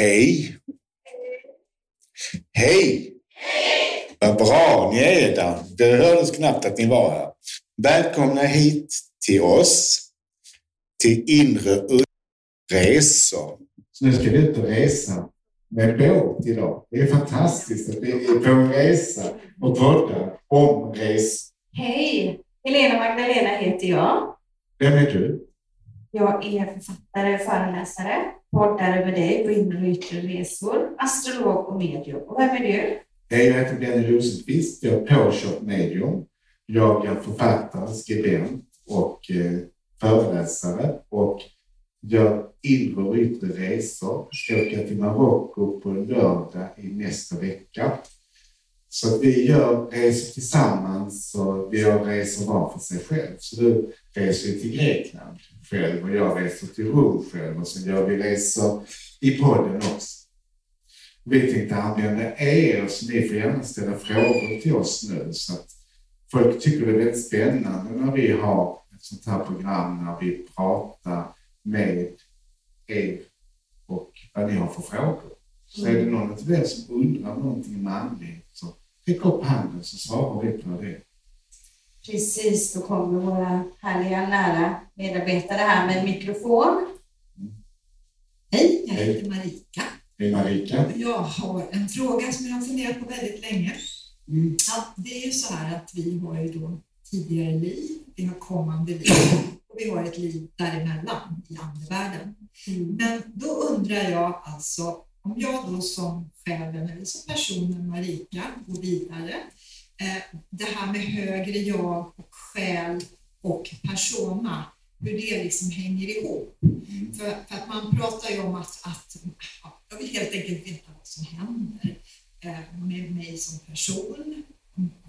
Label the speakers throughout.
Speaker 1: Hej! Hej! Vad bra ni är där. Det hördes knappt att ni var här. Välkomna hit till oss, till Inre Resor. Så nu ska vi ut och resa med båt idag. Det är fantastiskt att vi är på en resa och poddar om resor.
Speaker 2: Hej! Helena Magdalena heter jag.
Speaker 1: Vem är du?
Speaker 2: Jag är författare, föreläsare, poddare med dig på inre och yttre resor, astrolog och medium. Och vem är du?
Speaker 1: Hej, jag heter Benny Rosenqvist. Jag är påkört medium. Jag är författare, skribent och eh, föreläsare och gör inre och yttre resor. Jag Ska åka till Marocko på lördag i nästa vecka. Så vi gör resor tillsammans och vi gör resor var för sig själv. Så du reser till Grekland själv och jag reser till Rom själv och så gör vi resor i podden också. Vi tänkte använda er så ni får gärna ställa frågor till oss nu så att folk tycker det är väldigt spännande när vi har ett sånt här program när vi pratar med er och vad ni har för frågor. Så är det någon av er som undrar någonting med andlighet räck upp handen så svarar vi på det.
Speaker 2: Precis, då kommer våra härliga nära medarbetare här med en mikrofon.
Speaker 3: Hej, jag heter Marika.
Speaker 1: Hej Marika.
Speaker 3: Jag har en fråga som jag har funderat på väldigt länge.
Speaker 1: Mm.
Speaker 3: Ja, det är ju så här att vi har ju då tidigare liv, vi har kommande liv och vi har ett liv däremellan i andevärlden. Men då undrar jag alltså, om jag då som själen eller som personen Marika går vidare, eh, det här med högre jag och själ och persona, hur det liksom hänger ihop. För, för att man pratar ju om att, att ja, jag vill helt enkelt veta vad som händer eh, med mig som person.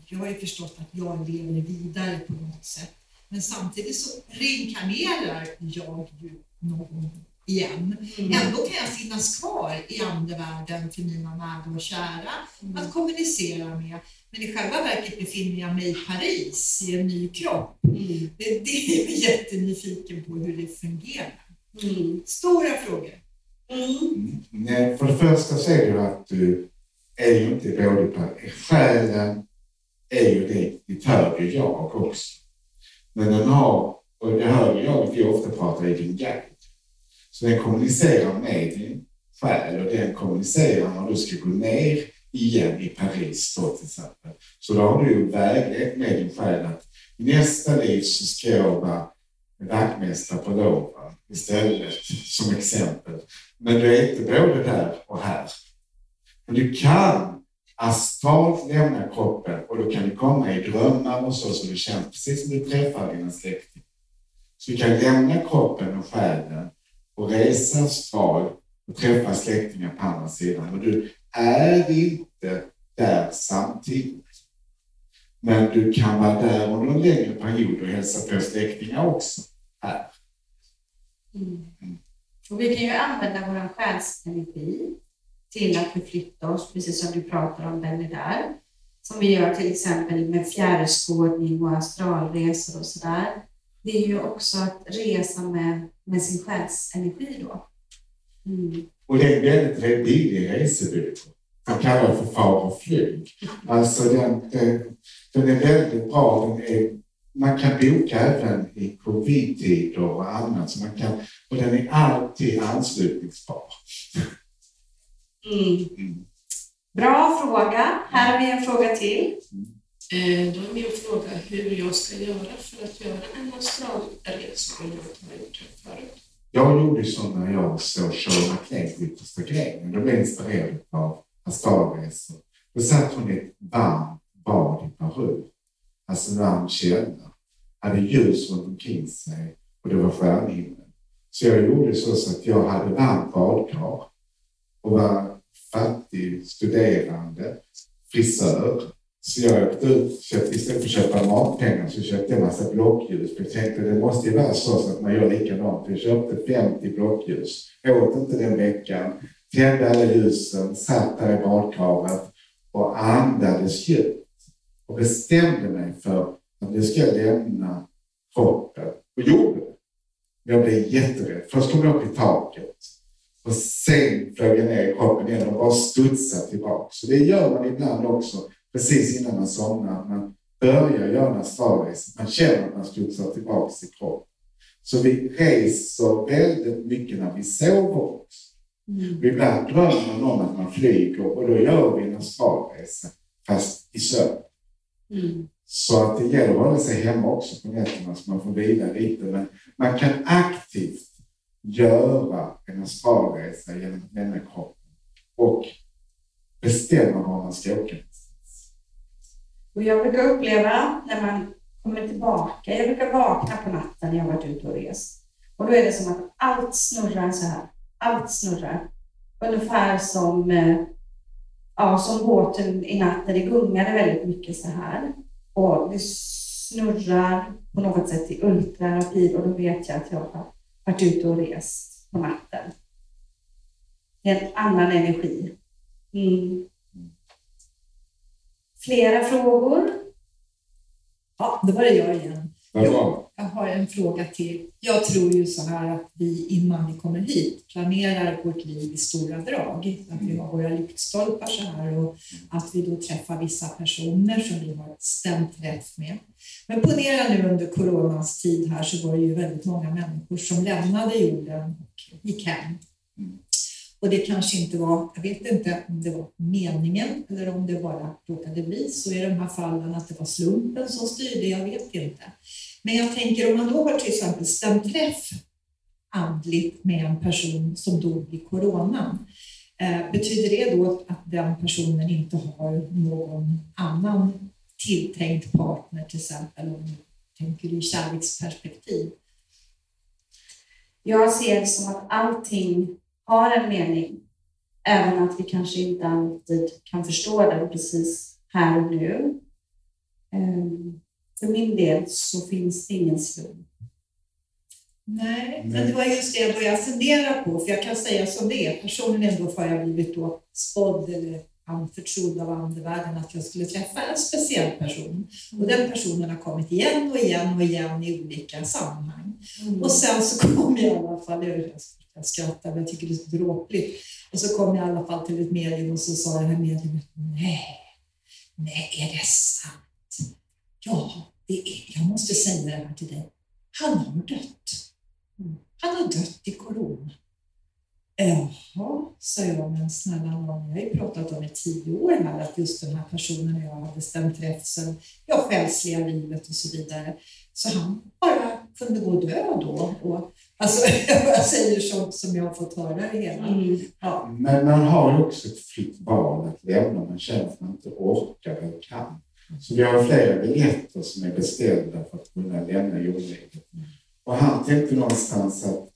Speaker 3: Jag har ju förstått att jag lever vidare på något sätt. Men samtidigt så reinkarnerar jag ju någon igen. Ändå kan jag finnas kvar i andevärlden för mina nära och kära att kommunicera med. Men i själva verket befinner jag mig i Paris i en ny kropp. Det, det är jag jättenyfiken på hur det fungerar. Stora frågor.
Speaker 1: Nej, för det första det ju att du är ju inte både på själen är ju det, ditt högre jag också. Men den har, och det högre jaget vi ofta pratar är din guide. Så den kommunicerar med din själ och den kommunicerar när du ska gå ner igen i Paris då till exempel. Så då har du ju väglett med din själ att i nästa liv så ska jag vara vaktmästare på Lova istället som exempel. Men du är inte både där och här. Men du kan astralt lämna kroppen och då kan du komma i drömmar och så, så du känner precis som du träffar dina släktingar. Så du kan lämna kroppen och själen och resa astralt och träffa släktingar på andra sidan. Och du är inte där samtidigt. Men du kan vara där under en längre period och hälsa på släktingar också här. Mm.
Speaker 2: Och vi kan ju använda vår själsenergi till att förflytta oss, precis som du pratar om Benny där. Som vi gör till exempel med fjärrskådning och astralresor och sådär. Det är ju också att resa med, med sin själsenergi då. Mm.
Speaker 1: Och det är en väldigt väldigt billig resebyrå. Man kallar det för far och flyg. Alltså den, den, den är väldigt bra. Den är, man kan boka även i covid-tider och annat. Så man kan, och den är alltid anslutningsbar.
Speaker 2: Mm. Bra fråga. Här har vi en fråga till.
Speaker 4: Eh, då är min fråga hur jag ska göra för att göra en astralresa om jag inte har gjort det förut.
Speaker 1: Jag gjorde så när jag såg Shirley MacLaine på första grenen. Då blev jag inspirerad av astralresor. Då satt hon i ett varmt bad i Peru. Alltså en varm källa. Hade ljus runt omkring sig och det var stjärnhimmel. Så jag gjorde så, så att jag hade varmt badkar och var fattig studerande, frisör. Så jag åkte ut, köpt, istället för att köpa matpengar så köpte jag en massa blockljus. För jag tänkte det måste ju vara så, att man gör likadant. Jag köpte 50 blockljus, åt inte den veckan, tände alla ljusen, satt där i badkaret och andades djupt. Och bestämde mig för att jag ska lämna kroppen. Och gjorde det. Jag blev jätterädd. Först kom jag upp i taket. Och sen flög jag ner i kroppen igen och bara studsade tillbaka. Så det gör man ibland också precis innan man somnar. Man börjar göra en astralresa. Man känner att man studsar tillbaka i kroppen. Så vi reser väldigt mycket när vi sover. Mm. Ibland drömmer man om att man flyger och då gör vi en astralresa fast i sömn. Mm. Så att det gäller att hålla sig hemma också på nätterna så man får vila lite. Men man kan aktivt göra en astralresa genom att lämna kroppen och bestämma var man ska åka.
Speaker 2: Och jag brukar uppleva när man kommer tillbaka, jag brukar vakna på natten när jag varit ute och rest. Och då är det som att allt snurrar så här. Allt snurrar. Ungefär som, eh, ja, som båten i natt när det gungade väldigt mycket så här. Och det snurrar på något sätt i ultrarapid och då vet jag att jag har varit ute och rest på natten. Det är en annan energi. Mm. Flera frågor?
Speaker 3: Ja, då var det jag igen. Jag, jag har en fråga till. Jag tror ju så här att vi innan vi kommer hit planerar vårt liv i stora drag. Att vi har våra lyktstolpar så här och att vi då träffar vissa personer som vi har stämt rätt med. Men ponera nu under coronans tid här så var det ju väldigt många människor som lämnade jorden och gick hem. Och det kanske inte var, jag vet inte om det var meningen eller om det bara råkade bli så i de här fallen att det var slumpen som styrde, jag vet inte. Men jag tänker om man då har till exempel stämt träff andligt med en person som dog i coronan, eh, betyder det då att den personen inte har någon annan tilltänkt partner till exempel, om du tänker i kärleksperspektiv?
Speaker 2: Jag ser det som att allting har en mening, även att vi kanske inte alltid kan förstå den precis här och nu. Ehm, för min del så finns det ingen slump.
Speaker 3: Nej, men det var just det jag började fundera på, för jag kan säga som det är. Personligen då har jag blivit då spådd eller anförtrodd av andevärlden att jag skulle träffa en speciell person. Och den personen har kommit igen och igen och igen i olika sammanhang. Mm. Och sen så kom jag i alla fall, jag skrattade, men jag tycker det är så dråpligt. Och så kom jag i alla fall till ett medium och så sa det här mediumet, nej, nej, är det sant? Ja, det är, jag måste säga det här till dig. Han har dött. Han har dött i corona. Jaha, sa jag, men snälla nån, jag har ju pratat om i tio år här att just den här personen och jag hade stämt rätt sen jag själsliga livet och så vidare. Så han bara kunde gå död då. Och, alltså, jag säger sånt som jag har fått höra det hela. Mm.
Speaker 1: Ja. Men man har ju också ett fritt val att lämna man känner att man inte orkar eller kan. Så vi har flera biljetter som är beställda för att kunna lämna jordlivet. Och han tänkte någonstans att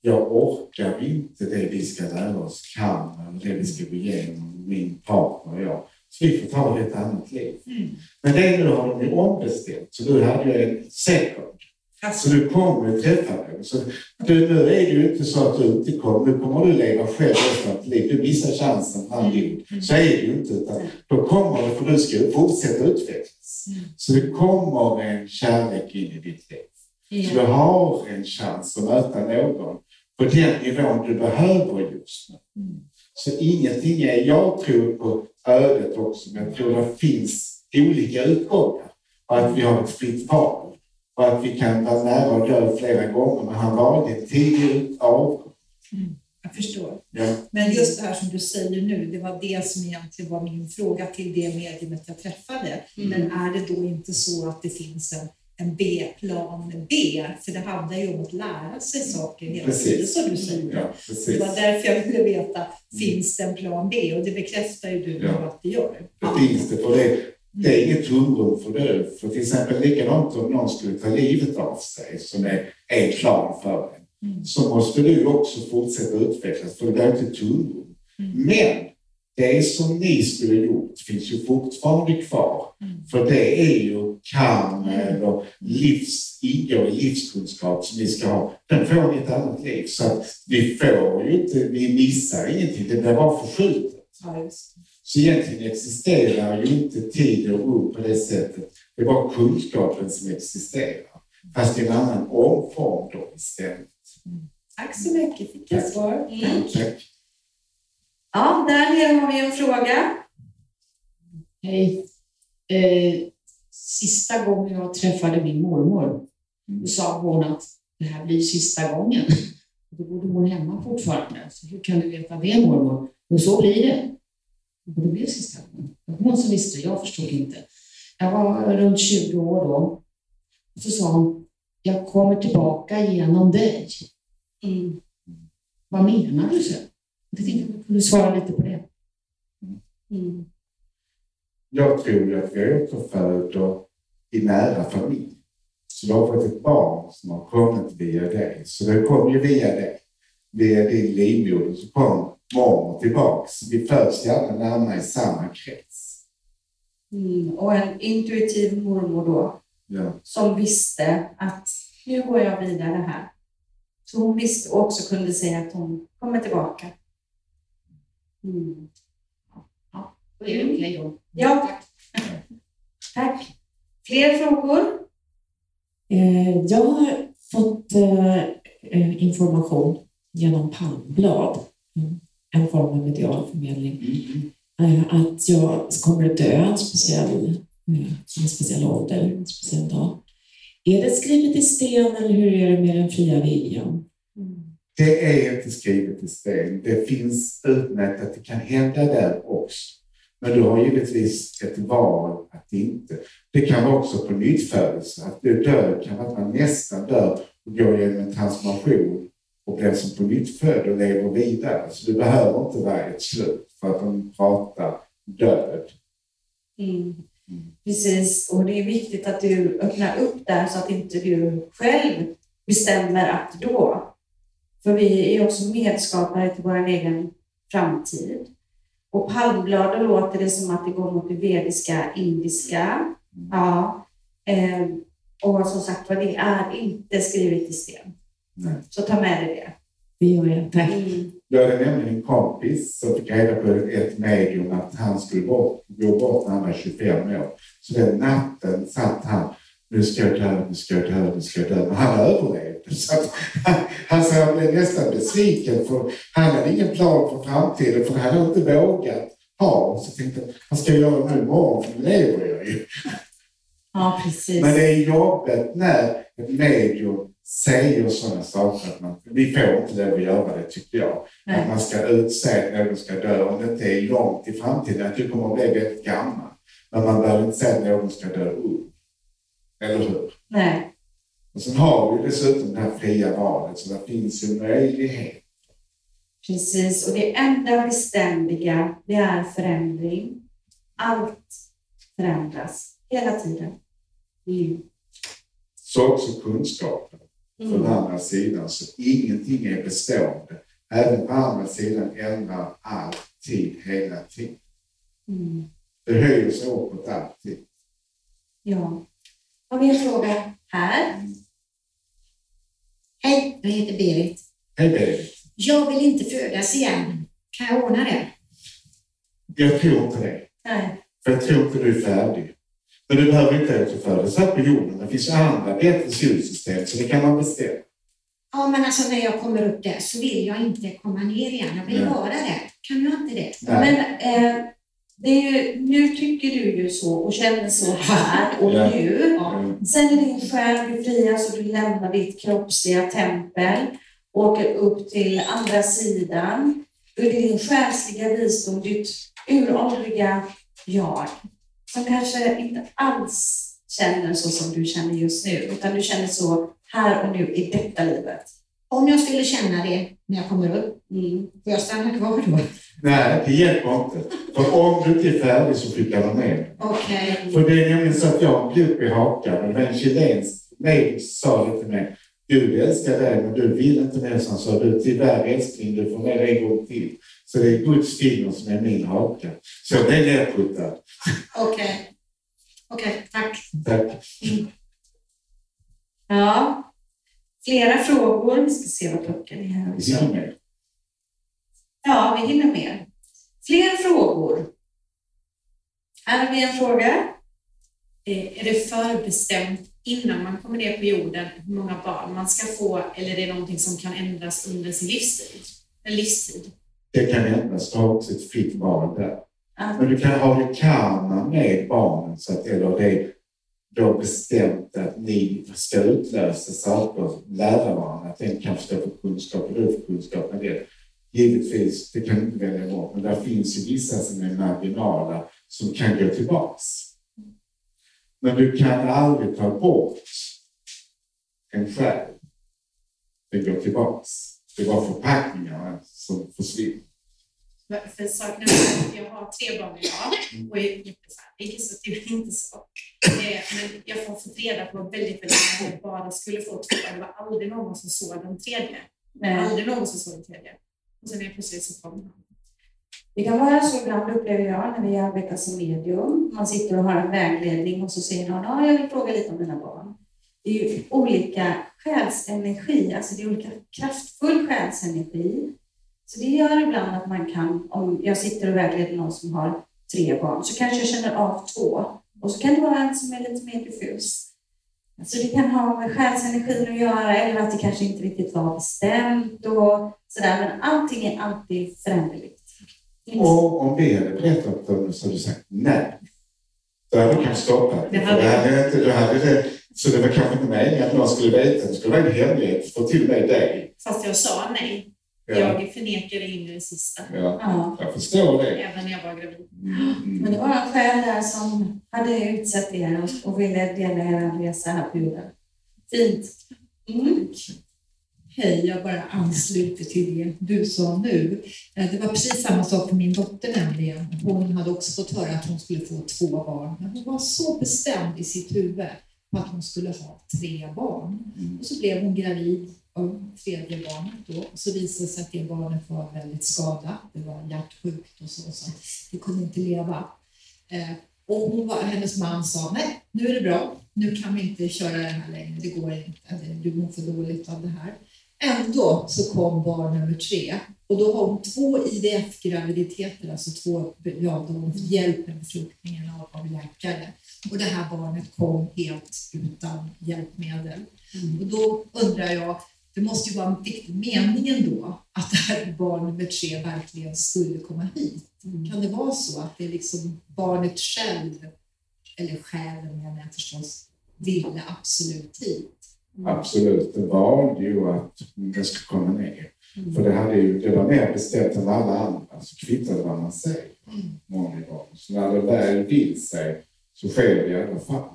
Speaker 1: jag orkar inte det vi ska lära oss kan eller det vi ska gå igenom, min partner och jag. Så vi får ta ett annat liv. Mm. Men det nu har de ju ombeställt, så du hade ju en second. Alltså. Så du kommer att träffa någon. Så du, nu är det ju inte så att du inte kommer. Nu kommer du leva själv resten av liv. Du missar chansen han dog. Mm. Så är det ju inte. Utan då kommer det, för du ska fortsätta utvecklas. Mm. Så det kommer en kärlek in i ditt liv. Så du har en chans att möta någon på den nivån du behöver just nu. Mm. Så ingenting är, jag tror på ödet också, men jag tror det finns olika utgångar och att vi har ett fritt val och att vi kan vara nära att dö flera gånger, men han valde tidig avgång.
Speaker 3: Mm, jag förstår. Ja. Men just det här som du säger nu, det var det som egentligen var min fråga till det mediumet jag träffade. Mm. Men är det då inte så att det finns en en B-plan B, för det handlar ju om att lära sig saker hela tiden som du säger. Ja, det var därför jag ville veta, finns det en plan B? Och det bekräftar ju du ja. att det gör.
Speaker 1: Det finns det, för det, det är inget tomrum för det. För till exempel likadant om någon skulle ta livet av sig, som är en plan för en, mm. så måste du också fortsätta utvecklas, för det går inte tomrum. Mm. Men det som ni skulle gjort finns ju fortfarande kvar. Mm. För det är ju karma eller livs, ingår i livskunskap som ni ska ha. Den får ni ett annat liv. Så att vi får ju inte, vi missar ingenting. Det blir bara förskjutet. Ja, så egentligen existerar ju inte tid och rum på det sättet. Det är bara kunskapen som existerar. Fast i en annan omform då istället.
Speaker 3: Mm. Tack så mycket, fick jag svar.
Speaker 2: Mm.
Speaker 1: Tack.
Speaker 2: Ja, där nere har vi en fråga.
Speaker 5: Hej. Eh, sista gången jag träffade min mormor, då sa hon att det här blir sista gången. Då bodde hon hemma fortfarande. Så hur kan du veta det mormor? Och så blir det. Och det blev sista gången. Det var hon som visste det, jag förstod inte. Jag var runt 20 år då. Och så sa hon, jag kommer tillbaka genom dig.
Speaker 2: Mm.
Speaker 5: Vad menar du? Så? Jag tänkte att du kunde svara lite på det.
Speaker 2: Mm.
Speaker 1: Jag tror att vi återföder i nära familj. Så det har varit ett barn som har kommit via dig. Så det kom ju via dig. Via din livmoder så kom mormor tillbaks. Vi föds gärna närmare i samma krets.
Speaker 2: Mm. Och en intuitiv mormor då,
Speaker 1: Ja.
Speaker 2: som visste att nu går jag vidare här. Så hon visste och också kunde säga att hon kommer tillbaka. Mm.
Speaker 5: Är det okej då.
Speaker 2: Ja, tack. Fler frågor?
Speaker 6: Eh, Jag har fått eh, eh, information genom palmblad, mm, en form av medial förmedling, eh, att jag kommer att dö en speciell, eh, en speciell ålder, en speciell dag. Är det skrivet i sten eller hur är det med den fria viljan?
Speaker 1: Det är inte skrivet i sten. Det finns utmätt att det kan hända där också. Men du har givetvis ett val att inte. Det kan vara också på nyttfödelse. Att du dör kan vara att man nästan dör och går igenom en transformation och blir som på nyttfödd och lever vidare. Så du behöver inte vara ett slut för att de pratar död.
Speaker 2: Mm. Precis, och det är viktigt att du öppnar upp där så att inte du själv bestämmer att då. För vi är också medskapare till vår egen framtid. Och palmbladen låter det som att det går mot det vediska, indiska. Ja. Eh, och som sagt var, det är inte skrivet i sten.
Speaker 1: Nej.
Speaker 2: Så ta med dig det.
Speaker 6: Det gör jag, tack.
Speaker 2: Mm.
Speaker 1: Jag hade nämligen en kompis som fick reda på ett medium att han skulle bort, gå bort när han var 25 år. Så den natten satt han, nu ska jag dö, nu ska jag dö, nu ska jag dö. Men han överlevde. Så att, han, sa han blev nästan besviken för han hade ingen plan för framtiden för han hade inte vågat ha. Så jag tänkte, vad ska jag göra nu imorgon? För nu lever jag ju.
Speaker 2: Ja, precis.
Speaker 1: Men det är jobbigt när ett medium säger sådana saker. Att man, vi får inte lov att göra det, tycker jag.
Speaker 2: Nej.
Speaker 1: Att man ska utse att någon ska dö om det inte är långt i framtiden. Att du kommer att bli väldigt gammal. Men man behöver inte säga att någon ska dö ung. Eller hur?
Speaker 2: Nej.
Speaker 1: Och sen har vi dessutom det här fria valet, så det finns ju möjlighet.
Speaker 2: Precis, och det enda beständiga, det är förändring. Allt förändras hela tiden. Mm.
Speaker 1: Så också kunskapen. Från andra sidan, så ingenting är bestående. Även på andra sidan ändrar alltid hela tiden.
Speaker 2: Mm.
Speaker 1: Det höjer sig uppåt alltid.
Speaker 2: Ja. Har vi en fråga här?
Speaker 7: Hej, jag heter Berit.
Speaker 1: Hej Berit.
Speaker 7: Jag vill inte födas igen. Kan jag ordna det?
Speaker 1: Jag tror inte det.
Speaker 2: Nej.
Speaker 1: För jag tror inte du är färdig. Men du behöver inte återfödas på jorden. Det finns andra bättre solsystem, så det kan man bestämma.
Speaker 7: Ja, men alltså när jag kommer upp där så vill jag inte komma ner igen. Jag vill
Speaker 1: Nej.
Speaker 7: vara där. Kan jag inte det?
Speaker 1: Nej.
Speaker 2: Men eh, det är ju, nu tycker du ju så och känner så här och
Speaker 1: Ja.
Speaker 2: nu.
Speaker 1: Mm.
Speaker 2: Sen är din själ befriad så du lämnar ditt kroppsliga tempel och åker upp till andra sidan. Det din själsliga visdom, ditt uråldriga jag, som kanske inte alls känner så som du känner just nu, utan du känner så här och nu i detta livet.
Speaker 7: Om jag skulle känna det när jag kommer upp,
Speaker 2: Mm.
Speaker 7: får jag stanna kvar då?
Speaker 1: Nej, det hjälper inte. För om du inte är färdig så skickar de ner.
Speaker 7: Okej.
Speaker 1: För det är nämligen så att jag en plupp i hakan och det var en chilensk som sa det till mig. Gud älskar dig men du vill inte mer. Så han sa du tyvärr älskling du får mer en gång till. Så det är Guds finger som är min haka. Så jag blev nerputtad.
Speaker 7: Okej. Okej, tack.
Speaker 1: Tack.
Speaker 2: Ja, flera frågor. Vi ska se vad klockan är här också.
Speaker 1: Ja, med.
Speaker 2: Ja, vi hinner med. Fler frågor. Här har vi en fråga.
Speaker 3: Eh, Är det förbestämt
Speaker 8: innan man kommer ner på jorden hur många barn man ska få eller är det någonting som kan ändras under sin livstid? En livstid?
Speaker 1: Det kan ändras. Du har också ett fritt val där.
Speaker 2: Att,
Speaker 1: Men du kan ha det karma med barnen, så att, eller det du har bestämt att ni ska utlösa saker, lära varandra, att den kan stå för kunskap och du får kunskap med det. Givetvis, det kan du inte välja bort, men där finns ju vissa som är marginala som kan gå tillbaks. Men du kan aldrig ta bort en själ. Den går tillbaks. Det var förpackningarna som försvinner.
Speaker 8: För- För saken är att jag har tre barn idag och är jättefärdig, så det är inte så. Eh, Men jag har fått reda på väldigt, väldigt länge jag bara skulle få två. Det var aldrig någon som såg den tredje.
Speaker 2: nej.
Speaker 8: Aldrig någon som såg den tredje. Och sen är plötsligt så kom han.
Speaker 2: Det kan vara så ibland upplever jag när vi arbetar som medium. Man sitter och har en vägledning och så säger någon att jag vill fråga lite om mina barn. Det är ju olika själsenergi, alltså det är olika kraftfull själsenergi. Så det gör ibland att man kan, om jag sitter och vägleder någon som har tre barn, så kanske jag känner av två. Och så kan det vara en som är lite mer diffus. Så det kan ha med själsenergin att göra eller att det kanske inte riktigt var bestämt och sådär. Men allting är alltid föränderligt.
Speaker 1: Och om vi hade berättat om det så hade du sagt nej. Då hade du kanske stoppat.
Speaker 8: Det hade
Speaker 1: det hade du hade det, så det var kanske inte meningen att någon skulle veta. Det skulle vara en hemlighet för till och med dig.
Speaker 8: Fast jag sa nej.
Speaker 1: Ja,
Speaker 8: Jag förnekade in i det sista.
Speaker 1: ja,
Speaker 2: Ja.
Speaker 1: jag förstår det.
Speaker 8: Även när jag var gravid.
Speaker 1: Mm.
Speaker 2: Men det var en själ där som hade utsett er och, och ville dela er resa här på jorden. Fint. Mm.
Speaker 3: Hej, jag bara ansluter till det du sa nu. Eh, Det var precis samma sak för min dotter nämligen. Hon hade också fått höra att hon skulle få två barn. Men hon var så bestämd i sitt huvud på att hon skulle ha tre barn. Och så blev hon gravid av tredje barnet då. Och så visade det sig att det barnet var väldigt skadat. Det var hjärtsjukt och så, så det kunde inte leva. Eh, Och hon var, hennes man sa, nej, nu är det bra. Nu kan vi inte köra det här längre. Det går inte. Du mår för dåligt av det här. Ändå så kom barn nummer tre och då har hon två IVF-graviditeter, alltså två, ja, då hon hjälp med befruktningen av, av läkare. Och det här barnet kom helt utan hjälpmedel. Och då undrar jag, det måste ju vara meningen då att det här barn nummer tre verkligen skulle komma hit. Kan det vara så att det är liksom barnet själv, eller själen menar jag förstås, ville absolut hit?
Speaker 1: Absolut, det valde ju att det skulle komma ner.
Speaker 2: Mm.
Speaker 1: För det, hade ju, det var mer bestämt än alla andra, så kvittade vad man säger.
Speaker 2: Mm.
Speaker 1: Så när det väl vill sig så sker det i alla fall.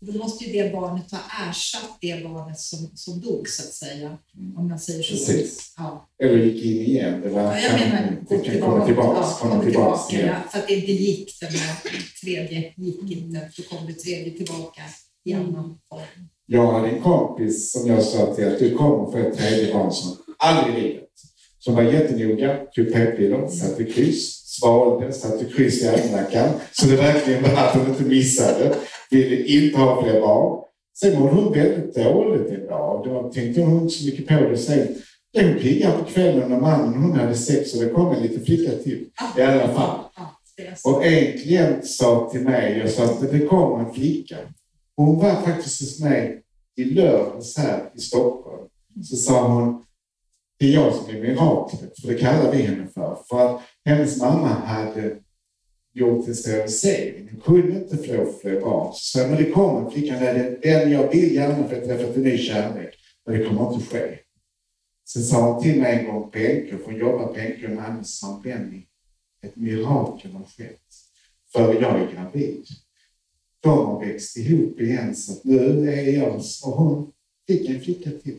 Speaker 3: Då måste ju det barnet ha ersatt det barnet som, som dog, så att säga. Om man säger så.
Speaker 1: Precis.
Speaker 3: Ja.
Speaker 1: Eller gick in igen. Det var,
Speaker 3: Ja, jag menar,
Speaker 1: det
Speaker 3: gå
Speaker 1: kan komma
Speaker 3: tillbaka.
Speaker 1: tillbaka.
Speaker 3: Ja,
Speaker 1: komma
Speaker 3: komma
Speaker 1: tillbaka
Speaker 3: tillbaka
Speaker 1: igen.
Speaker 3: ja, för att det inte gick, den tredje gick inte. Då kom det tredje tillbaka i annan form.
Speaker 1: Jag hade en kompis som jag sa till att du kommer få ett tredje barn som aldrig i livet. Som var jättenoga, tog p-piller, satte kryss, svalde, satte kryss i almanackan. Så det verkligen var att hon inte missade. Ville inte ha fler barn. Sen mådde hon väldigt dåligt en dag. Då tänkte hon inte så mycket på det. Sen blev hon piggare på kvällen när mannen hon hade sex och det kom en liten flicka till. I alla fall. Och en klient sa till mig, jag sa att det kommer en flicka. Hon var faktiskt hos mig i lördags här i Stockholm. Så sa hon, det är jag som är miraklet, för det kallar vi henne för. För att hennes mamma hade gjort en sterilisering. Hon kunde inte få fler barn. Så sa jag, men det kommer flickan. det är den jag vill gärna få träffa till ny kärlek. Men det kommer inte ske. Sen sa hon till mig en gång på NK, för hon jobbar på NK med man sa Benny, ett mirakel har skett. För jag är gravid. De har växt ihop igen så nu är jag och hon fick en flicka till.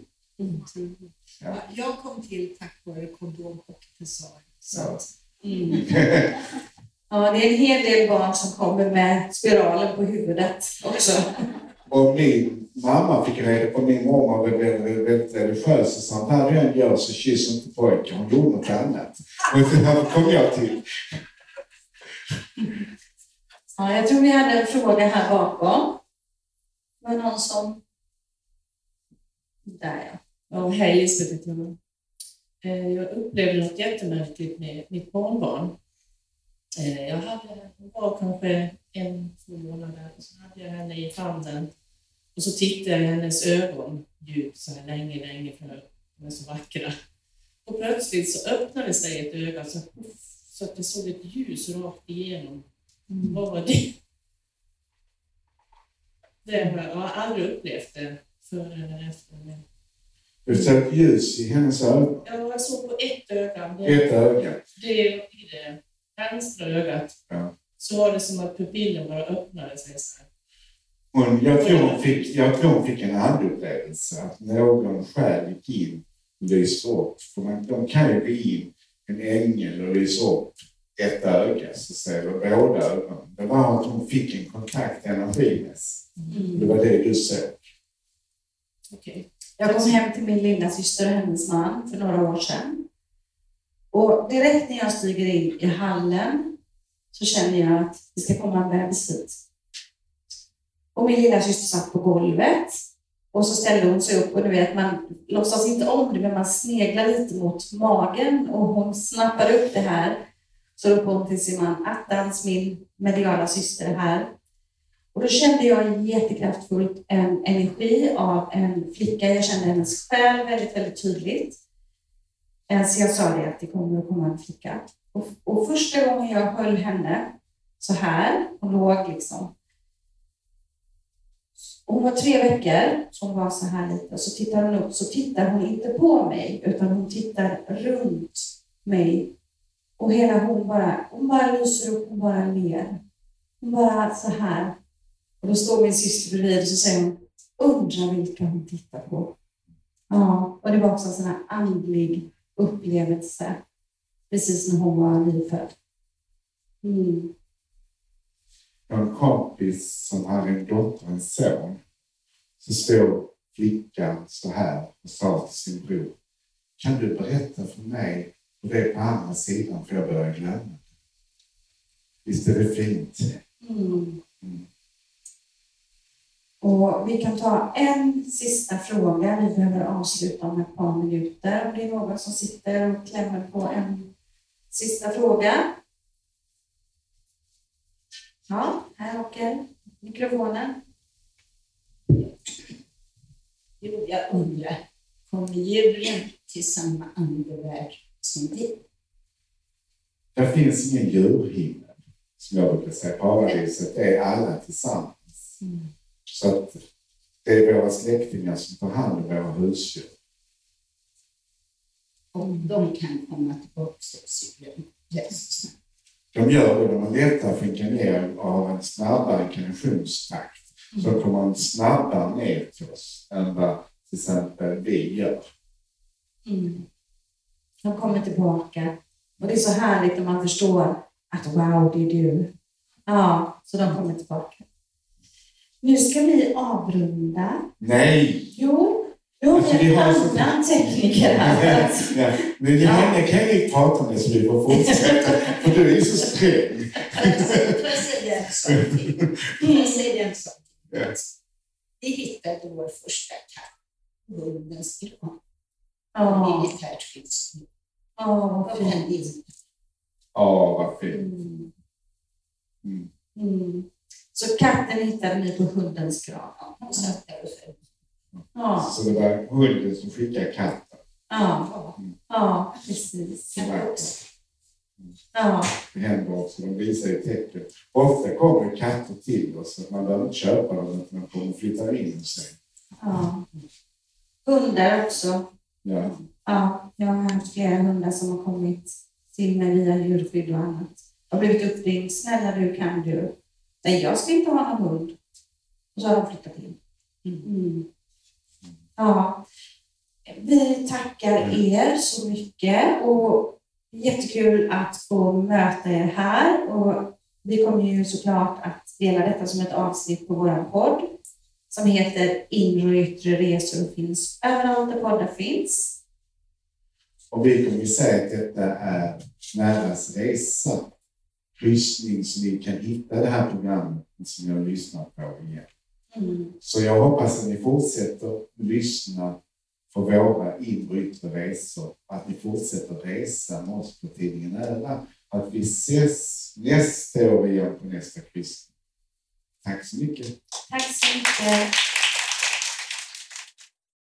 Speaker 3: Ja, jag kom till tack vare kondom och pessar. Så
Speaker 1: Ja.
Speaker 2: Mm. Ja, det är en hel del barn som kommer med spiralen på huvudet också.
Speaker 1: Och min mamma fick reda på min mormor var väldigt, väldigt religiös och sa vad du än gör så kyss inte pojkar. Hon gjorde något annat. Och därför kom jag till.
Speaker 2: Ja, jag tror vi hade en fråga här bakom. Det var någon som... Där ja.
Speaker 5: Ja, hej Lisbeth eh, jag. Upplevde något jättemärkligt med mitt barnbarn. Eh, jag hade, hon var kanske en, två månader och så hade jag henne i famnen Och så tittade jag i hennes ögon djupt så här länge, länge för de är så vackra. Och plötsligt så öppnade sig ett öga så, så att det såg ett ljus rakt igenom. Vad var det? Det har jag, aldrig upplevt det före eller efter. Men
Speaker 1: Du såg ett ljus i hennes ögon.
Speaker 5: Ja, jag såg på ett öga. Det,
Speaker 1: Ett öga.
Speaker 5: det, i det vänstra ögat.
Speaker 1: Ja.
Speaker 5: Så var det som att pupillen bara öppnade sig så här.
Speaker 1: Hon, jag, tror hon fick, jag tror hon fick en andupplevelse, att någon själ gick in och lyste upp. För man, de kan ju gå in, en ängel, och lysa upp ett öga, så säga, eller båda ögonen. Det var att hon fick en kontakt energimässigt. Det var det du såg.
Speaker 5: Okej.
Speaker 2: Jag kom hem till min lilla syster och hennes man för några år sedan. Och direkt när jag stiger in i hallen så känner jag att det ska komma en bebis hit. Och min lilla syster satt på golvet och så ställde hon sig upp och du vet, man låtsas inte om det, men man sneglar lite mot magen och hon snappar upp det här. Så då hon till sin man, attans min mediala syster är här. Och då kände jag jättekraftfullt en energi av en flicka. Jag kände hennes själ väldigt, väldigt tydligt. Eh, så jag sa det att det kommer att komma en flicka. Och, och första gången jag höll henne så här, hon låg liksom. Hon var tre veckor, så hon var så här lite. Och så tittar hon upp, så tittar hon inte på mig, utan hon tittar runt mig. Och hela hon bara, hon bara lyser upp, hon bara ler. Hon bara så här. Och då står min syster bredvid och så säger hon, undrar vilka hon tittar på. Ja, och det var också en sån här andlig upplevelse. Precis när hon var nyfödd. Mm.
Speaker 1: Jag har en kompis som hade en dotter och en son. Så stod flickan så här och sa till sin bror. Kan du berätta för mig det är på andra sidan för jag börjar glömma? Visst är det fint?
Speaker 2: Mm.
Speaker 1: Mm.
Speaker 2: Och vi kan ta en sista fråga. Vi behöver avsluta om ett par minuter. Om det är någon som sitter och klämmer på en sista fråga. Ja, här åker mikrofonen.
Speaker 7: Jo, jag undrar, kommer djuren till samma andevärld som vi?
Speaker 1: Det finns ingen djurhimmel, som jag brukar säga. Paradiset är alla tillsammans. Så att det är våra släktingar som tar hand om våra husdjur.
Speaker 7: Och de kan komma tillbaka till djuren rätt så snabbt.
Speaker 1: De gör det när man letar för ner av en snabbare inkarnationstakt. Så kommer man snabbare ner till oss än vad till exempel vi gör.
Speaker 2: Mm. De kommer tillbaka. Och det är så härligt när man förstår att wow, det är du. Ja, så de kommer tillbaka. Nu ska vi avrunda.
Speaker 1: Nej!
Speaker 2: Jo, jo
Speaker 1: Alltså,
Speaker 2: vi har en
Speaker 1: så-
Speaker 2: annan tekniker här.
Speaker 1: ja, men det henne kan vi prata med så vi får fortsätta. För du är så sträng.
Speaker 7: Jag jag till?
Speaker 1: Ja.
Speaker 7: Vi hittade vår första katt på hundens grav.
Speaker 2: Ja,
Speaker 7: Militärt skyddsnät.
Speaker 2: Ja, vad fint.
Speaker 1: Ja, vad fint.
Speaker 2: Mm.
Speaker 1: Mm.
Speaker 2: Mm. Så katten hittade ni på hundens grav?
Speaker 7: Hon.
Speaker 2: Ja,
Speaker 1: Så det var hunden som skickade katten.
Speaker 2: ja, ja precis. Ja,
Speaker 1: Det händer också. De visar ju tecken. Ofta kommer katter till oss. Så att man behöver inte köpa dem utan de kommer och flyttar in sig.
Speaker 2: ja. Hundar också.
Speaker 1: Ja.
Speaker 2: Ja, jag har haft flera hundar som har kommit till mig via djurskydd och annat. Jag har blivit uppringd. Snälla du, kan du? Nej, jag ska inte ha någon hund. Och så har de flyttat in. Mm. Ja. Vi tackar er så mycket och jättekul att få möta er här. Och vi kommer ju såklart att dela detta som ett avsnitt på vår podd som heter Inre och yttre resor och finns överallt där poddar finns.
Speaker 1: Och vi kommer ju säga att detta är Näras resa. Kryssning så ni kan hitta det här programmet som jag lyssnar på igen.
Speaker 2: Mm.
Speaker 1: Så jag hoppas att ni fortsätter lyssna på våra inre och yttre resor. Att ni fortsätter resa med oss på tidningen Nära. Att vi ses nästa år igen på nästa kryssning. Tack så mycket.
Speaker 2: Tack så mycket.